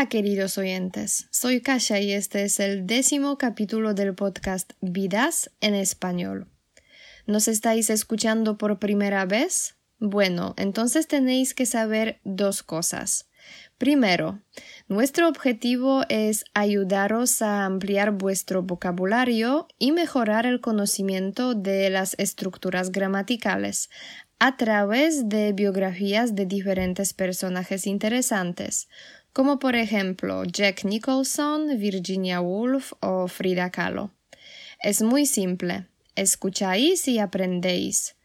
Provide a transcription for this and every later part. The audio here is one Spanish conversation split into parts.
Hola queridos oyentes, soy Kasha y este es el décimo capítulo del podcast Vidas en español. ¿Nos estáis escuchando por primera vez? Bueno, entonces tenéis que saber dos cosas. Primero, nuestro objetivo es ayudaros a ampliar vuestro vocabulario y mejorar el conocimiento de las estructuras gramaticales a través de biografías de diferentes personajes interesantes, como por ejemplo Jack Nicholson, Virginia Woolf o Frida Kahlo. Es muy simple, escucháis y aprendéis.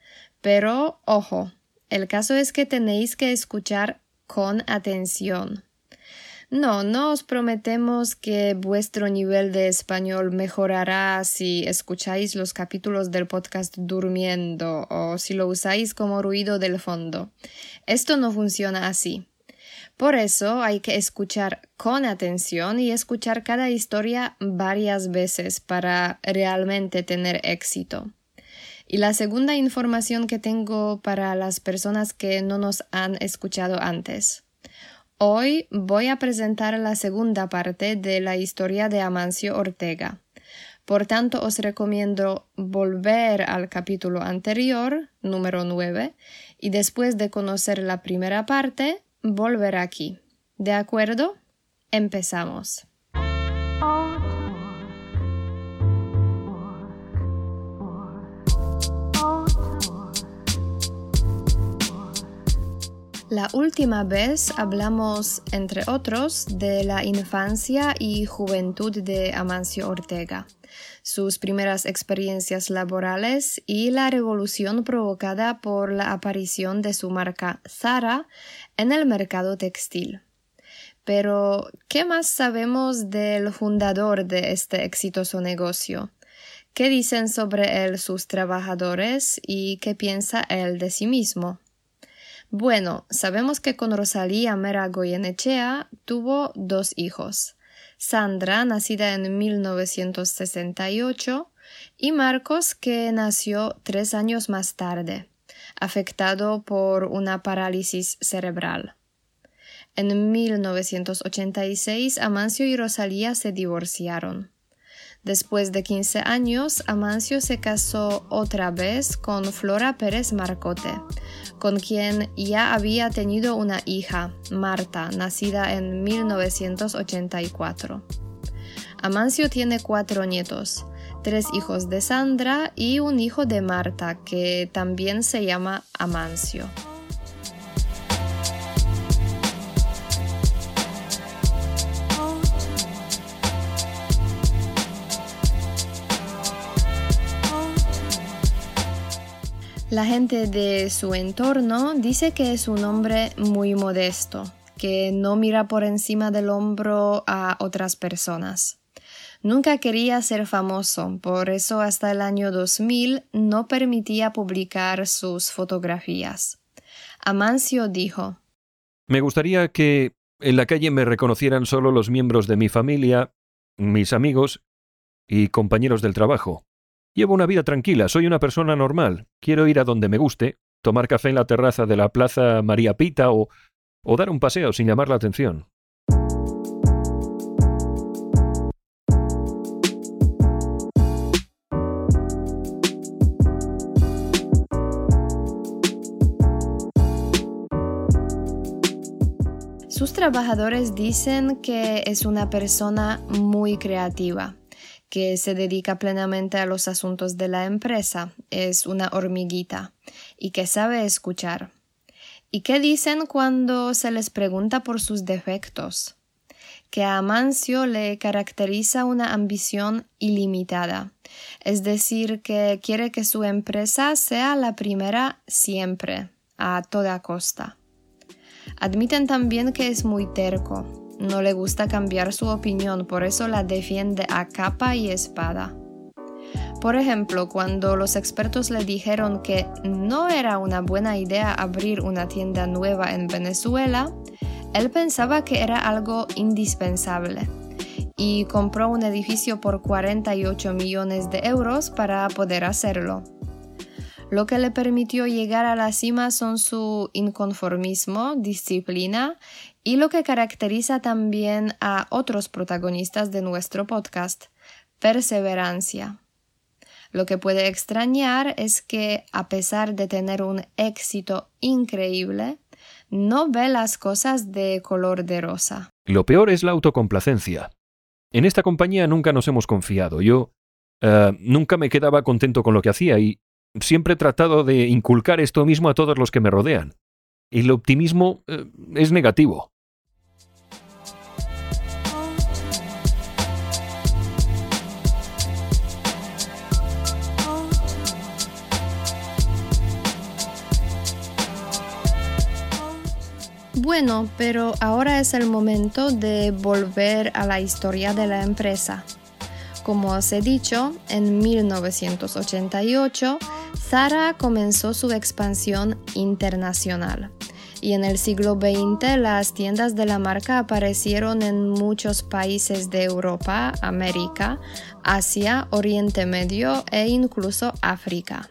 Pero, ojo, el caso es que tenéis que escuchar con atención. No, no os prometemos que vuestro nivel de español mejorará si escucháis los capítulos del podcast durmiendo o si lo usáis como ruido del fondo. Esto no funciona así. Por eso hay que escuchar con atención y escuchar cada historia varias veces para realmente tener éxito. Y la segunda información que tengo para las personas que no nos han escuchado antes. Hoy voy a presentar la segunda parte de la historia de Amancio Ortega. Por tanto, os recomiendo volver al capítulo anterior, número 9, y después de conocer la primera parte, volver aquí. ¿De acuerdo? Empezamos. La última vez hablamos, entre otros, de la infancia y juventud de Amancio Ortega, sus primeras experiencias laborales y la revolución provocada por la aparición de su marca Zara en el mercado textil. Pero, ¿qué más sabemos del fundador de este exitoso negocio? ¿Qué dicen sobre él sus trabajadores y qué piensa él de sí mismo? Bueno, sabemos que con Rosalía Mera Goyenechea tuvo dos hijos, Sandra, nacida en 1968, y Marcos, que nació tres años más tarde, afectado por una parálisis cerebral. En 1986, Amancio y Rosalía se divorciaron. Después de 15 años, Amancio se casó otra vez con Flora Pérez Marcote, con quien ya había tenido una hija, Marta, nacida en 1984. Amancio tiene cuatro nietos, tres hijos de Sandra y un hijo de Marta, que también se llama Amancio. La gente de su entorno dice que es un hombre muy modesto, que no mira por encima del hombro a otras personas. Nunca quería ser famoso, por eso hasta el año 2000 no permitía publicar sus fotografías. Amancio dijo Me gustaría que en la calle me reconocieran solo los miembros de mi familia, mis amigos y compañeros del trabajo. Llevo una vida tranquila, soy una persona normal. Quiero ir a donde me guste, tomar café en la terraza de la Plaza María Pita o, dar un paseo sin llamar la atención. Sus trabajadores dicen que es una persona muy creativa que se dedica plenamente a los asuntos de la empresa, es una hormiguita y que sabe escuchar. ¿Y qué dicen cuando se les pregunta por sus defectos? Que a Amancio le caracteriza una ambición ilimitada, es decir, que quiere que su empresa sea la primera siempre, a toda costa. Admiten también que es muy terco, no le gusta cambiar su opinión, por eso la defiende a capa y espada. Por ejemplo, cuando los expertos le dijeron que no era una buena idea abrir una tienda nueva en Venezuela, él pensaba que era algo indispensable y compró un edificio por 48 millones de euros para poder hacerlo. Lo que le permitió llegar a la cima son su inconformismo, disciplina y lo que caracteriza también a otros protagonistas de nuestro podcast, perseverancia. Lo que puede extrañar es que, a pesar de tener un éxito increíble, no ve las cosas de color de rosa. Lo peor es la autocomplacencia. En esta compañía nunca nos hemos confiado. Yo eh, nunca me quedaba contento con lo que hacía y siempre he tratado de inculcar esto mismo a todos los que me rodean. El optimismo eh, es negativo. Bueno, pero ahora es el momento de volver a la historia de la empresa. Como os he dicho, en 1988, Zara comenzó su expansión internacional. Y en el siglo XX las tiendas de la marca aparecieron en muchos países de Europa, América, Asia, Oriente Medio e incluso África.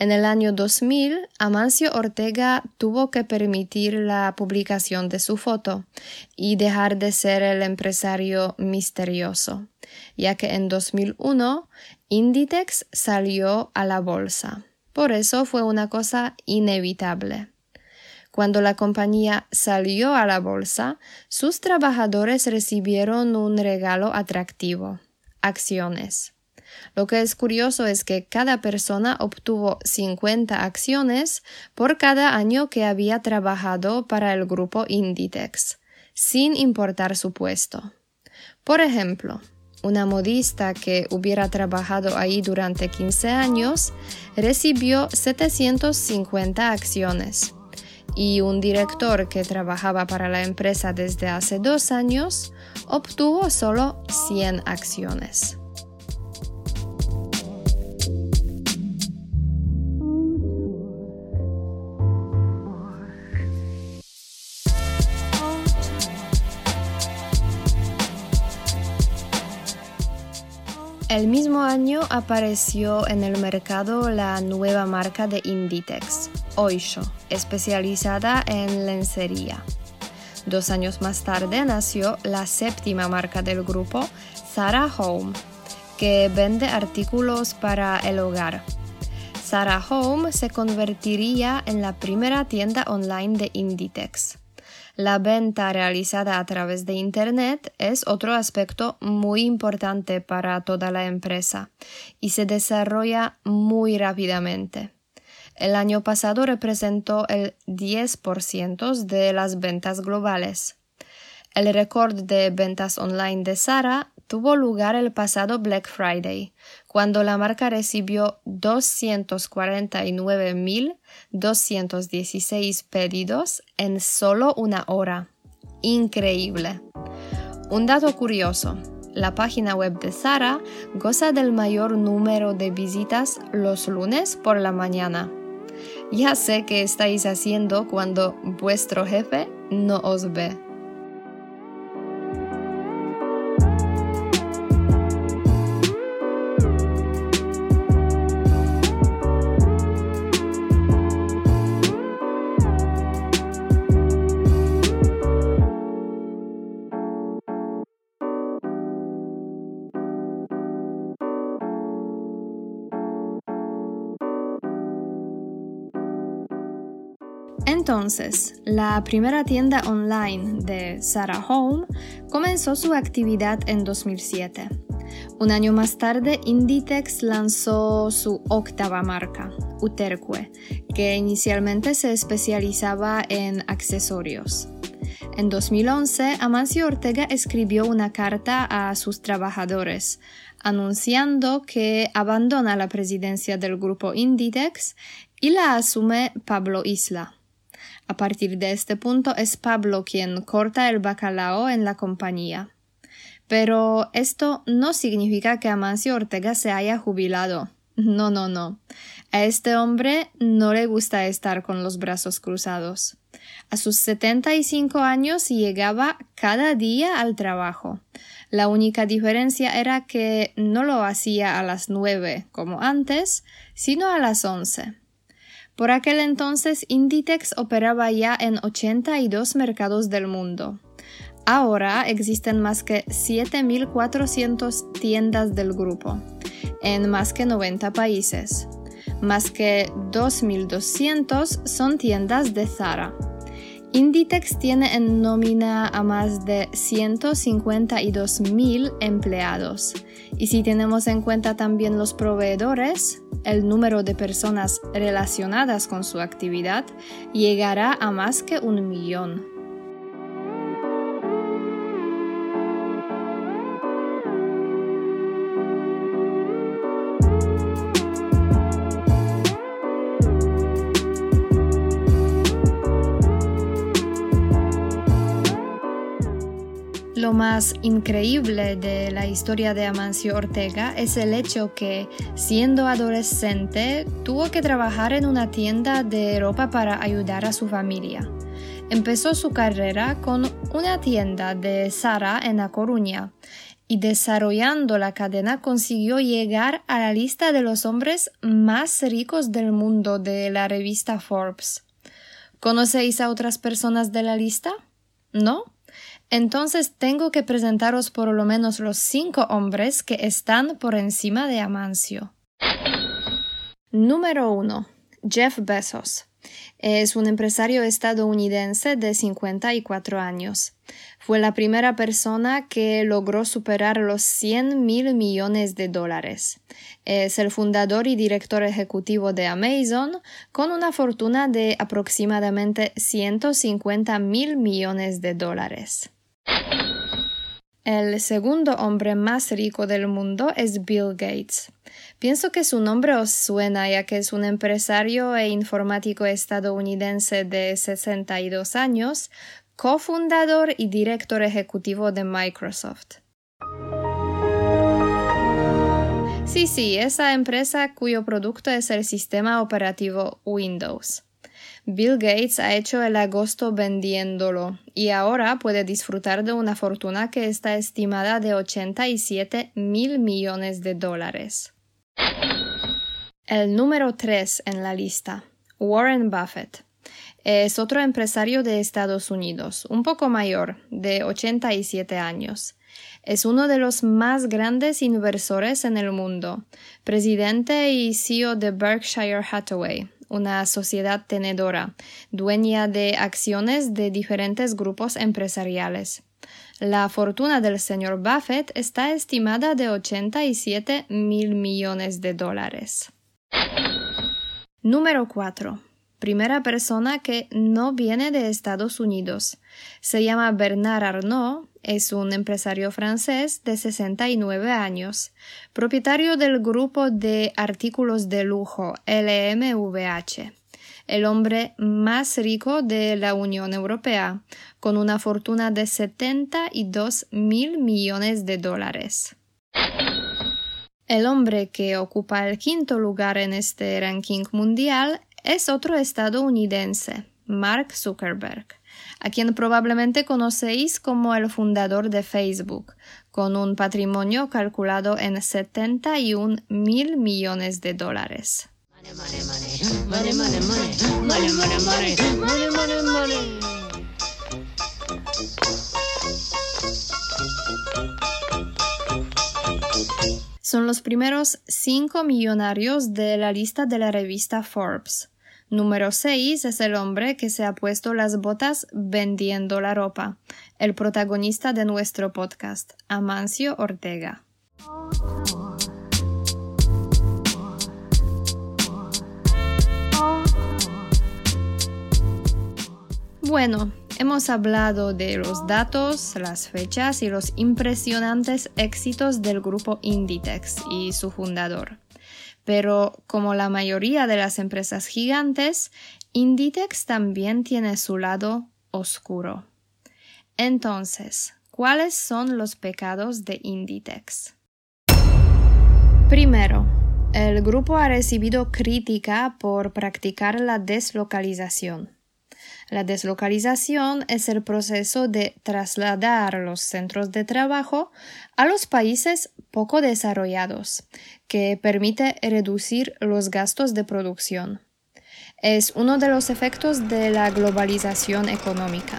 En el año 2000, Amancio Ortega tuvo que permitir la publicación de su foto y dejar de ser el empresario misterioso, ya que en 2001 Inditex salió a la bolsa. Por eso fue una cosa inevitable. Cuando la compañía salió a la bolsa, sus trabajadores recibieron un regalo atractivo, acciones. Lo que es curioso es que cada persona obtuvo 50 acciones por cada año que había trabajado para el grupo Inditex, sin importar su puesto. Por ejemplo, una modista que hubiera trabajado ahí durante 15 años recibió 750 acciones y un director que trabajaba para la empresa desde hace dos años obtuvo solo 100 acciones. El mismo año apareció en el mercado la nueva marca de Inditex, Oisho, especializada en lencería. Dos años más tarde nació la séptima marca del grupo, Zara Home, que vende artículos para el hogar. Zara Home se convertiría en la primera tienda online de Inditex. La venta realizada a través de Internet es otro aspecto muy importante para toda la empresa y se desarrolla muy rápidamente. El año pasado representó el 10% de las ventas globales. El récord de ventas online de Sara tuvo lugar el pasado Black Friday, cuando la marca recibió 249.216 pedidos en solo una hora. Increíble. Un dato curioso. La página web de Zara goza del mayor número de visitas los lunes por la mañana. Ya sé que estáis haciendo cuando vuestro jefe no os ve. Entonces, la primera tienda online de Sarah Home comenzó su actividad en 2007. Un año más tarde, Inditex lanzó su octava marca, Uterque, que inicialmente se especializaba en accesorios. En 2011, Amancio Ortega escribió una carta a sus trabajadores, anunciando que abandona la presidencia del grupo Inditex y la asume Pablo Isla. A partir de este punto es Pablo quien corta el bacalao en la compañía. Pero esto no significa que Amancio Ortega se haya jubilado. No, no, no. A este hombre no le gusta estar con los brazos cruzados. A sus 75 años llegaba cada día al trabajo. La única diferencia era que no lo hacía a las nueve como antes, sino a las once. Por aquel entonces, Inditex operaba ya en 82 mercados del mundo. Ahora existen más que 7.400 tiendas del grupo, en más que 90 países. Más que 2.200 son tiendas de Zara. Inditex tiene en nómina a más de 152.000 empleados. Y si tenemos en cuenta también los proveedores, el número de personas relacionadas con su actividad llegará a más que un millón. Lo más increíble de la historia de Amancio Ortega es el hecho que, siendo adolescente, tuvo que trabajar en una tienda de ropa para ayudar a su familia. Empezó su carrera con una tienda de Zara en La Coruña y desarrollando la cadena consiguió llegar a la lista de los hombres más ricos del mundo de la revista Forbes. ¿Conocéis a otras personas de la lista? ¿No? Entonces tengo que presentaros por lo menos los cinco hombres que están por encima de Amancio. Número 1. Jeff Bezos. Es un empresario estadounidense de 54 años. Fue la primera persona que logró superar los 100 mil millones de dólares. Es el fundador y director ejecutivo de Amazon con una fortuna de aproximadamente 150 mil millones de dólares. El segundo hombre más rico del mundo es Bill Gates. Pienso que su nombre os suena ya que es un empresario e informático estadounidense de 62 años, cofundador y director ejecutivo de Microsoft. Sí, sí, esa empresa cuyo producto es el sistema operativo Windows. Bill Gates ha hecho el agosto vendiéndolo y ahora puede disfrutar de una fortuna que está estimada de 87 mil millones de dólares. El número 3 en la lista, Warren Buffett. Es otro empresario de Estados Unidos, un poco mayor, de 87 años. Es uno de los más grandes inversores en el mundo, presidente y CEO de Berkshire Hathaway, una sociedad tenedora, dueña de acciones de diferentes grupos empresariales. La fortuna del señor Buffett está estimada de 87 mil millones de dólares. Número 4. Primera persona que no viene de Estados Unidos. Se llama Bernard Arnault es un empresario francés de 69 años, propietario del grupo de artículos de lujo LMVH, el hombre más rico de la Unión Europea, con una fortuna de 72 mil millones de dólares. El hombre que ocupa el quinto lugar en este ranking mundial es otro estadounidense, Mark Zuckerberg a quien probablemente conocéis como el fundador de Facebook, con un patrimonio calculado en 71 mil millones de dólares. Son los primeros cinco millonarios de la lista de la revista Forbes. Número 6 es el hombre que se ha puesto las botas vendiendo la ropa, el protagonista de nuestro podcast, Amancio Ortega. Bueno, hemos hablado de los datos, las fechas y los impresionantes éxitos del grupo Inditex y su fundador. Pero como la mayoría de las empresas gigantes, Inditex también tiene su lado oscuro. Entonces, ¿cuáles son los pecados de Inditex? Primero, el grupo ha recibido crítica por practicar la deslocalización. La deslocalización es el proceso de trasladar los centros de trabajo a los países poco desarrollados, que permite reducir los gastos de producción. Es uno de los efectos de la globalización económica.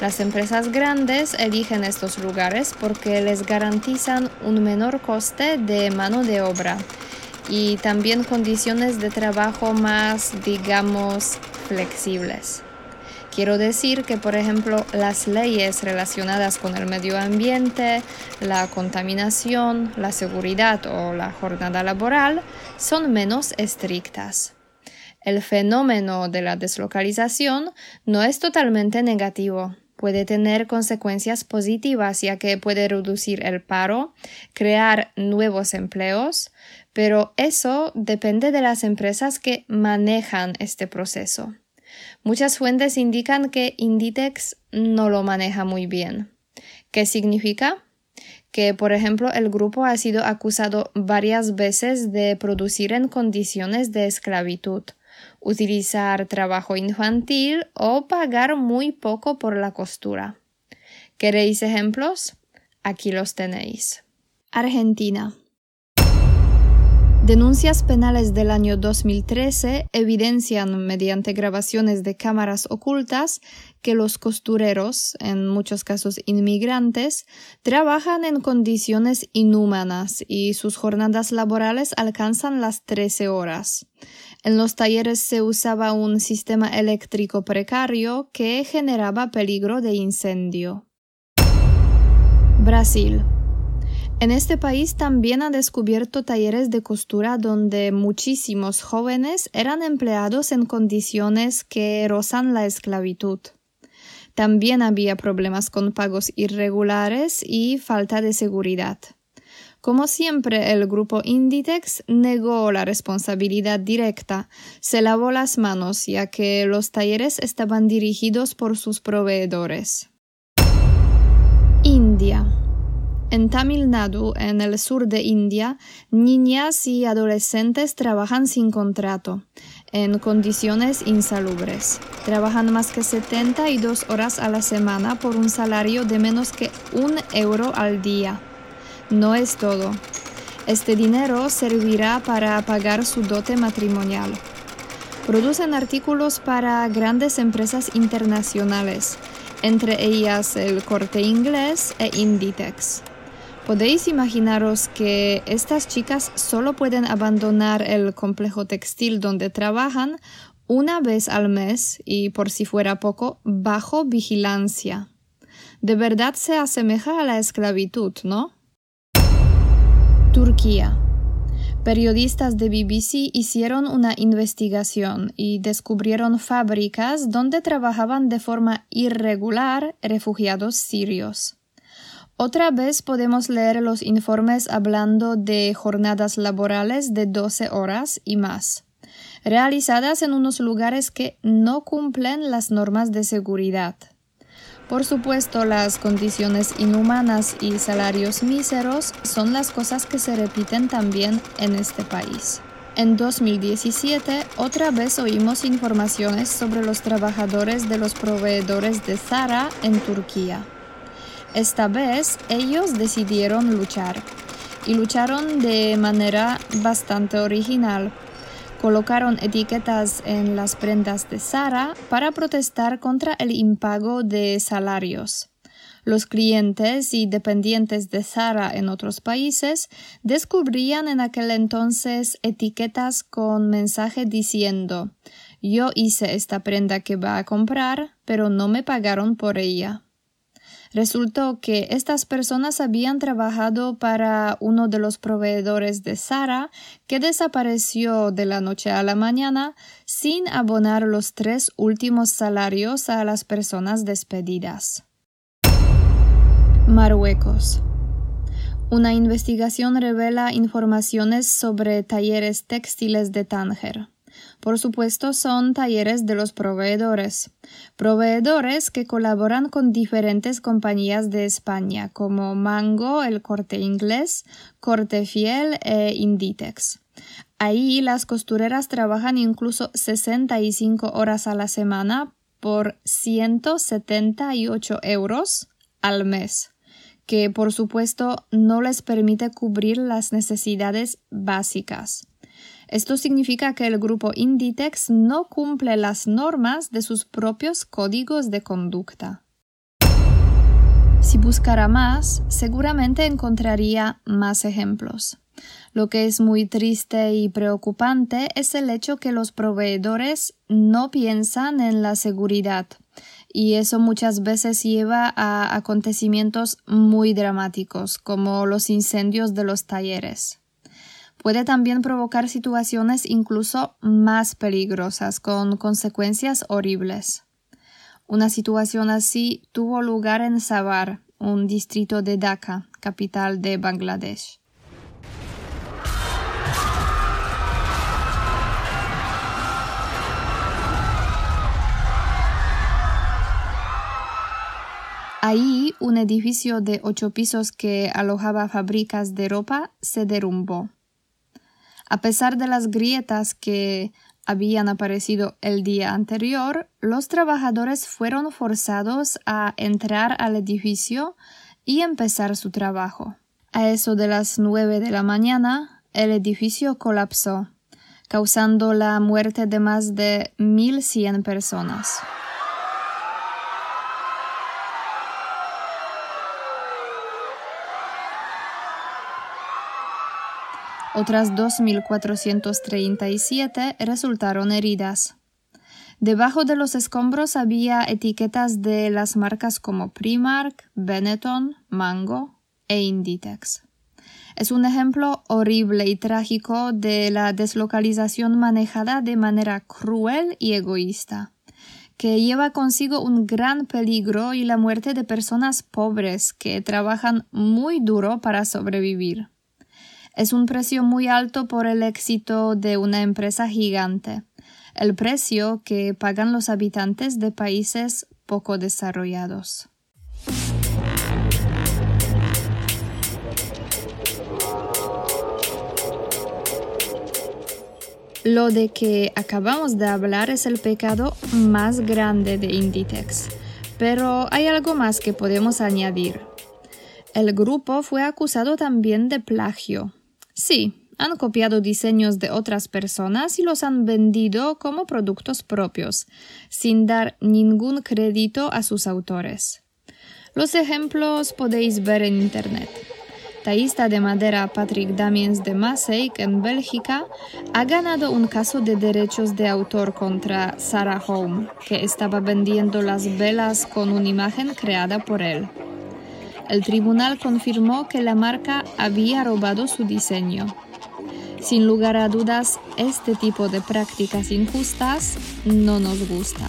Las empresas grandes eligen estos lugares porque les garantizan un menor coste de mano de obra y también condiciones de trabajo más, digamos, flexibles. Quiero decir que, por ejemplo, las leyes relacionadas con el medio ambiente, la contaminación, la seguridad o la jornada laboral son menos estrictas. El fenómeno de la deslocalización no es totalmente negativo. Puede tener consecuencias positivas ya que puede reducir el paro, crear nuevos empleos, pero eso depende de las empresas que manejan este proceso. Muchas fuentes indican que Inditex no lo maneja muy bien. ¿Qué significa? que, por ejemplo, el grupo ha sido acusado varias veces de producir en condiciones de esclavitud, utilizar trabajo infantil o pagar muy poco por la costura. ¿Queréis ejemplos? Aquí los tenéis. Argentina. Denuncias penales del año 2013 evidencian mediante grabaciones de cámaras ocultas que los costureros, en muchos casos inmigrantes, trabajan en condiciones inhumanas y sus jornadas laborales alcanzan las 13 horas. En los talleres se usaba un sistema eléctrico precario que generaba peligro de incendio. Brasil. En este país también han descubierto talleres de costura donde muchísimos jóvenes eran empleados en condiciones que rozan la esclavitud. También había problemas con pagos irregulares y falta de seguridad. Como siempre, el grupo Inditex negó la responsabilidad directa, se lavó las manos ya que los talleres estaban dirigidos por sus proveedores. India. En Tamil Nadu, en el sur de India, niñas y adolescentes trabajan sin contrato, en condiciones insalubres. Trabajan más que 72 horas a la semana por un salario de menos que un euro al día. No es todo. Este dinero servirá para pagar su dote matrimonial. Producen artículos para grandes empresas internacionales, entre ellas el corte inglés e Inditex. Podéis imaginaros que estas chicas solo pueden abandonar el complejo textil donde trabajan una vez al mes y, por si fuera poco, bajo vigilancia. De verdad se asemeja a la esclavitud, ¿no? Turquía. Periodistas de BBC hicieron una investigación y descubrieron fábricas donde trabajaban de forma irregular refugiados sirios. Otra vez podemos leer los informes hablando de jornadas laborales de 12 horas y más, realizadas en unos lugares que no cumplen las normas de seguridad. Por supuesto, las condiciones inhumanas y salarios míseros son las cosas que se repiten también en este país. En 2017, otra vez oímos informaciones sobre los trabajadores de los proveedores de Zara en Turquía. Esta vez ellos decidieron luchar y lucharon de manera bastante original. Colocaron etiquetas en las prendas de Sara para protestar contra el impago de salarios. Los clientes y dependientes de Zara en otros países descubrían en aquel entonces etiquetas con mensaje diciendo Yo hice esta prenda que va a comprar, pero no me pagaron por ella. Resultó que estas personas habían trabajado para uno de los proveedores de Sara que desapareció de la noche a la mañana sin abonar los tres últimos salarios a las personas despedidas. Marruecos. Una investigación revela informaciones sobre talleres textiles de Tánger. Por supuesto, son talleres de los proveedores. Proveedores que colaboran con diferentes compañías de España, como Mango, el corte inglés, Corte Fiel e Inditex. Ahí las costureras trabajan incluso 65 horas a la semana por 178 euros al mes, que por supuesto no les permite cubrir las necesidades básicas. Esto significa que el grupo Inditex no cumple las normas de sus propios códigos de conducta. Si buscara más, seguramente encontraría más ejemplos. Lo que es muy triste y preocupante es el hecho que los proveedores no piensan en la seguridad y eso muchas veces lleva a acontecimientos muy dramáticos como los incendios de los talleres. Puede también provocar situaciones incluso más peligrosas con consecuencias horribles. Una situación así tuvo lugar en Savar, un distrito de Dhaka, capital de Bangladesh. Ahí un edificio de ocho pisos que alojaba fábricas de ropa se derrumbó. A pesar de las grietas que habían aparecido el día anterior, los trabajadores fueron forzados a entrar al edificio y empezar su trabajo. A eso de las nueve de la mañana, el edificio colapsó, causando la muerte de más de mil cien personas. Otras 2.437 resultaron heridas. Debajo de los escombros había etiquetas de las marcas como Primark, Benetton, Mango e Inditex. Es un ejemplo horrible y trágico de la deslocalización manejada de manera cruel y egoísta, que lleva consigo un gran peligro y la muerte de personas pobres que trabajan muy duro para sobrevivir. Es un precio muy alto por el éxito de una empresa gigante, el precio que pagan los habitantes de países poco desarrollados. Lo de que acabamos de hablar es el pecado más grande de Inditex, pero hay algo más que podemos añadir. El grupo fue acusado también de plagio, Sí, han copiado diseños de otras personas y los han vendido como productos propios, sin dar ningún crédito a sus autores. Los ejemplos podéis ver en Internet. Taísta de madera Patrick Damiens de Maaseik en Bélgica ha ganado un caso de derechos de autor contra Sarah Home, que estaba vendiendo las velas con una imagen creada por él. El tribunal confirmó que la marca había robado su diseño. Sin lugar a dudas, este tipo de prácticas injustas no nos gusta.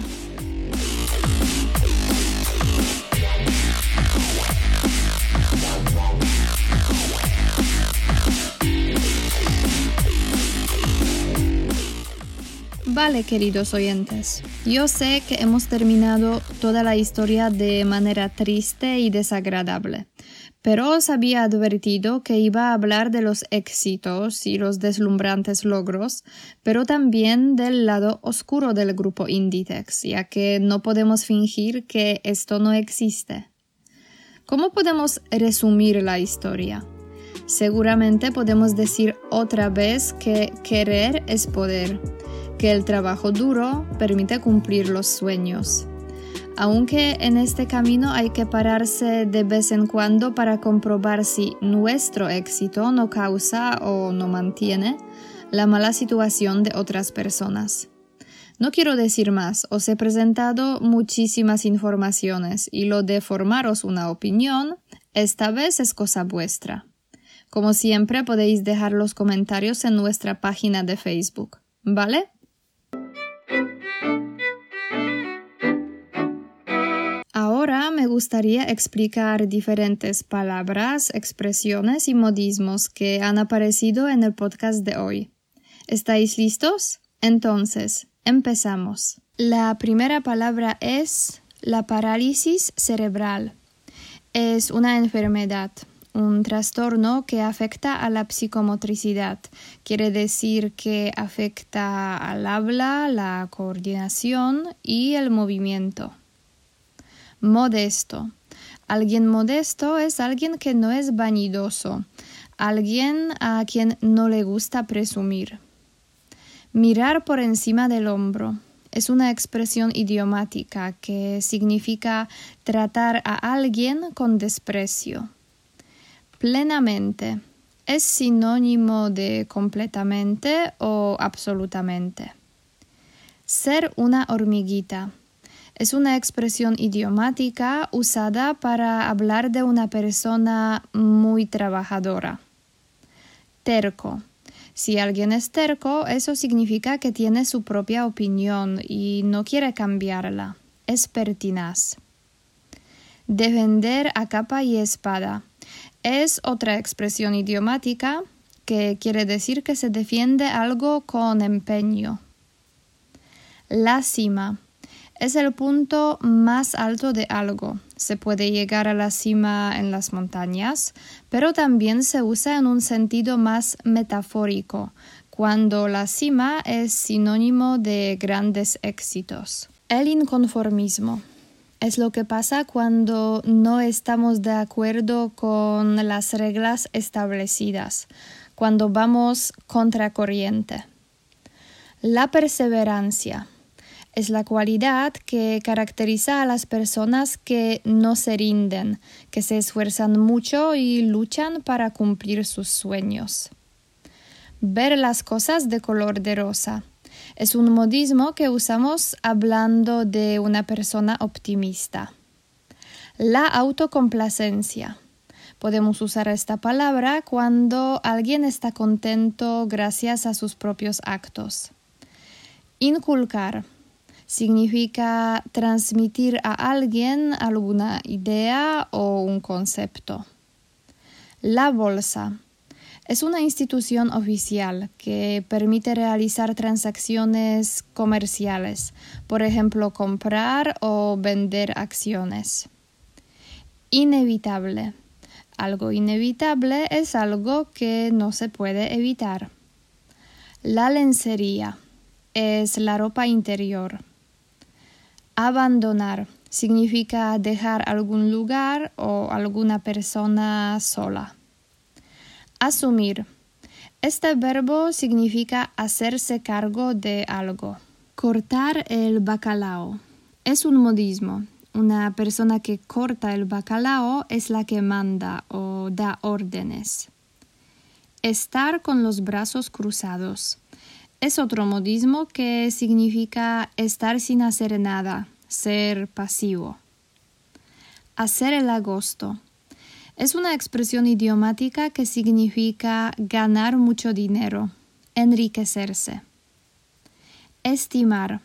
Vale, queridos oyentes, yo sé que hemos terminado toda la historia de manera triste y desagradable, pero os había advertido que iba a hablar de los éxitos y los deslumbrantes logros, pero también del lado oscuro del grupo Inditex, ya que no podemos fingir que esto no existe. ¿Cómo podemos resumir la historia? Seguramente podemos decir otra vez que querer es poder que el trabajo duro permite cumplir los sueños. Aunque en este camino hay que pararse de vez en cuando para comprobar si nuestro éxito no causa o no mantiene la mala situación de otras personas. No quiero decir más, os he presentado muchísimas informaciones y lo de formaros una opinión, esta vez es cosa vuestra. Como siempre podéis dejar los comentarios en nuestra página de Facebook, ¿vale? Ahora me gustaría explicar diferentes palabras, expresiones y modismos que han aparecido en el podcast de hoy. ¿Estáis listos? Entonces, empezamos. La primera palabra es la parálisis cerebral. Es una enfermedad un trastorno que afecta a la psicomotricidad. Quiere decir que afecta al habla, la coordinación y el movimiento. Modesto. Alguien modesto es alguien que no es vanidoso, alguien a quien no le gusta presumir. Mirar por encima del hombro es una expresión idiomática que significa tratar a alguien con desprecio. Plenamente es sinónimo de completamente o absolutamente. Ser una hormiguita es una expresión idiomática usada para hablar de una persona muy trabajadora. Terco. Si alguien es terco, eso significa que tiene su propia opinión y no quiere cambiarla. Es pertinaz. Defender a capa y espada. Es otra expresión idiomática que quiere decir que se defiende algo con empeño. La cima es el punto más alto de algo. Se puede llegar a la cima en las montañas, pero también se usa en un sentido más metafórico, cuando la cima es sinónimo de grandes éxitos. El inconformismo es lo que pasa cuando no estamos de acuerdo con las reglas establecidas, cuando vamos contracorriente. La perseverancia es la cualidad que caracteriza a las personas que no se rinden, que se esfuerzan mucho y luchan para cumplir sus sueños. Ver las cosas de color de rosa. Es un modismo que usamos hablando de una persona optimista. La autocomplacencia. Podemos usar esta palabra cuando alguien está contento gracias a sus propios actos. Inculcar significa transmitir a alguien alguna idea o un concepto. La bolsa es una institución oficial que permite realizar transacciones comerciales, por ejemplo, comprar o vender acciones. Inevitable. Algo inevitable es algo que no se puede evitar. La lencería es la ropa interior. Abandonar significa dejar algún lugar o alguna persona sola. Asumir. Este verbo significa hacerse cargo de algo. Cortar el bacalao. Es un modismo. Una persona que corta el bacalao es la que manda o da órdenes. Estar con los brazos cruzados es otro modismo que significa estar sin hacer nada, ser pasivo. Hacer el agosto. Es una expresión idiomática que significa ganar mucho dinero, enriquecerse. Estimar.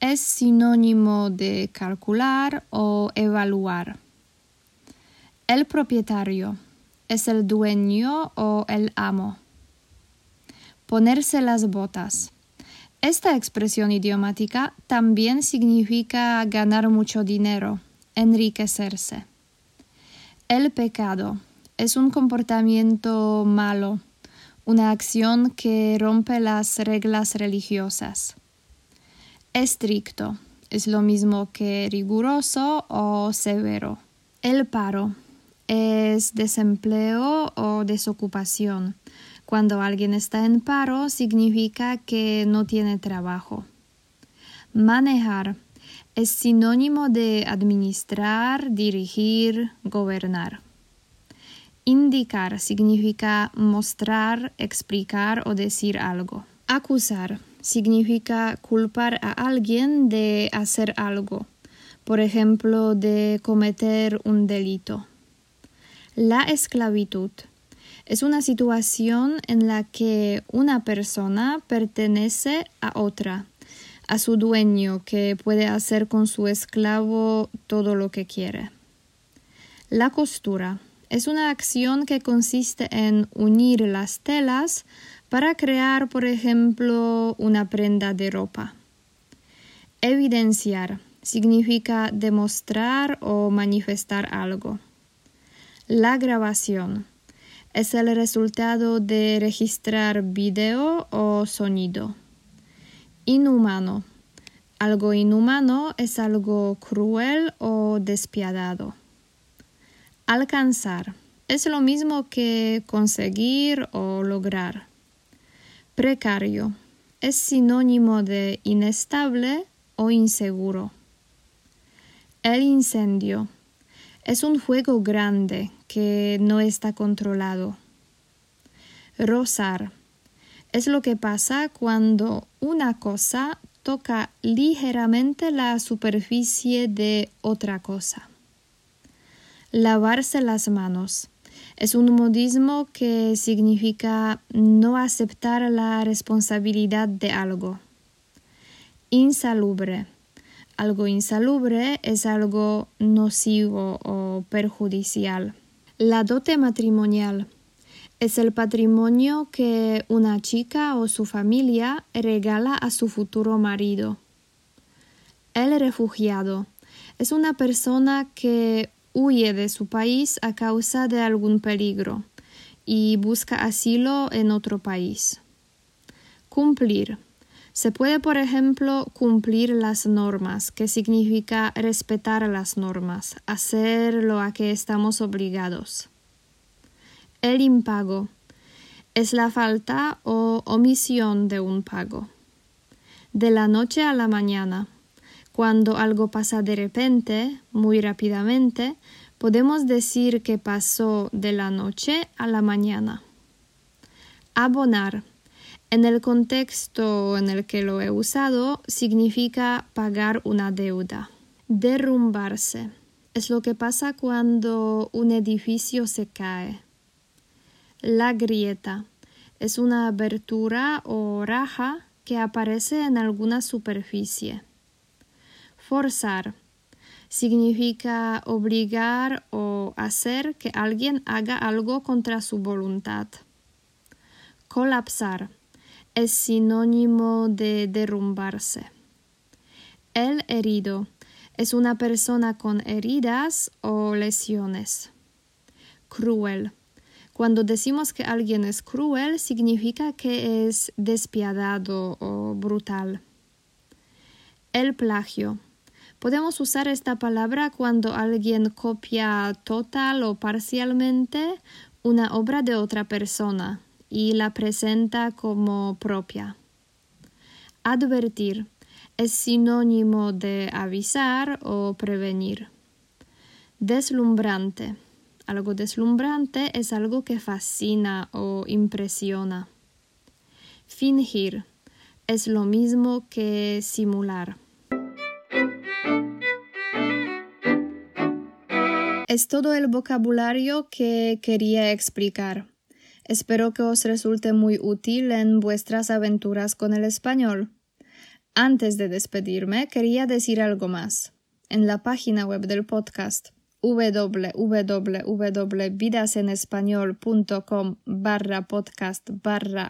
Es sinónimo de calcular o evaluar. El propietario es el dueño o el amo. Ponerse las botas. Esta expresión idiomática también significa ganar mucho dinero, enriquecerse. El pecado es un comportamiento malo, una acción que rompe las reglas religiosas. Estricto es lo mismo que riguroso o severo. El paro es desempleo o desocupación cuando alguien está en paro significa que no tiene trabajo. Manejar es sinónimo de administrar, dirigir, gobernar. Indicar significa mostrar, explicar o decir algo. Acusar significa culpar a alguien de hacer algo, por ejemplo, de cometer un delito. La esclavitud es una situación en la que una persona pertenece a otra, a su dueño que puede hacer con su esclavo todo lo que quiere. La costura es una acción que consiste en unir las telas para crear, por ejemplo, una prenda de ropa. Evidenciar significa demostrar o manifestar algo. La grabación es el resultado de registrar video o sonido. Inhumano. Algo inhumano es algo cruel o despiadado. Alcanzar. Es lo mismo que conseguir o lograr. Precario. es sinónimo de inestable o inseguro. El incendio es un fuego grande que no está controlado. Rozar es lo que pasa cuando una cosa toca ligeramente la superficie de otra cosa. Lavarse las manos es un modismo que significa no aceptar la responsabilidad de algo. Insalubre. Algo insalubre es algo nocivo o perjudicial. La dote matrimonial es el patrimonio que una chica o su familia regala a su futuro marido. El refugiado es una persona que huye de su país a causa de algún peligro y busca asilo en otro país. Cumplir. Se puede, por ejemplo, cumplir las normas, que significa respetar las normas, hacer lo a que estamos obligados. El impago es la falta o omisión de un pago. De la noche a la mañana. Cuando algo pasa de repente, muy rápidamente, podemos decir que pasó de la noche a la mañana. Abonar. En el contexto en el que lo he usado, significa pagar una deuda. Derrumbarse. Es lo que pasa cuando un edificio se cae. La grieta. Es una abertura o raja que aparece en alguna superficie. Forzar significa obligar o hacer que alguien haga algo contra su voluntad. Colapsar es sinónimo de derrumbarse. El herido es una persona con heridas o lesiones. Cruel. Cuando decimos que alguien es cruel, significa que es despiadado o brutal. El plagio Podemos usar esta palabra cuando alguien copia total o parcialmente una obra de otra persona y la presenta como propia. Advertir es sinónimo de avisar o prevenir. Deslumbrante. Algo deslumbrante es algo que fascina o impresiona. Fingir es lo mismo que simular. Es todo el vocabulario que quería explicar. Espero que os resulte muy útil en vuestras aventuras con el español. Antes de despedirme, quería decir algo más. En la página web del podcast www.vidasenespañol.com barra podcast barra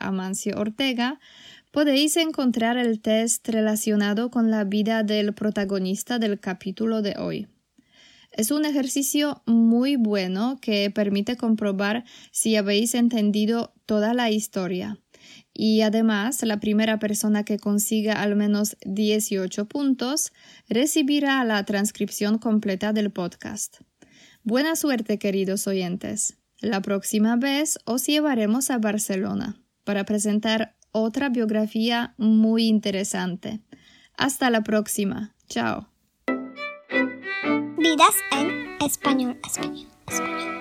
podéis encontrar el test relacionado con la vida del protagonista del capítulo de hoy. Es un ejercicio muy bueno que permite comprobar si habéis entendido toda la historia. Y además, la primera persona que consiga al menos 18 puntos recibirá la transcripción completa del podcast. Buena suerte, queridos oyentes. La próxima vez os llevaremos a Barcelona para presentar otra biografía muy interesante. Hasta la próxima. Chao. Vidas en español, español, español.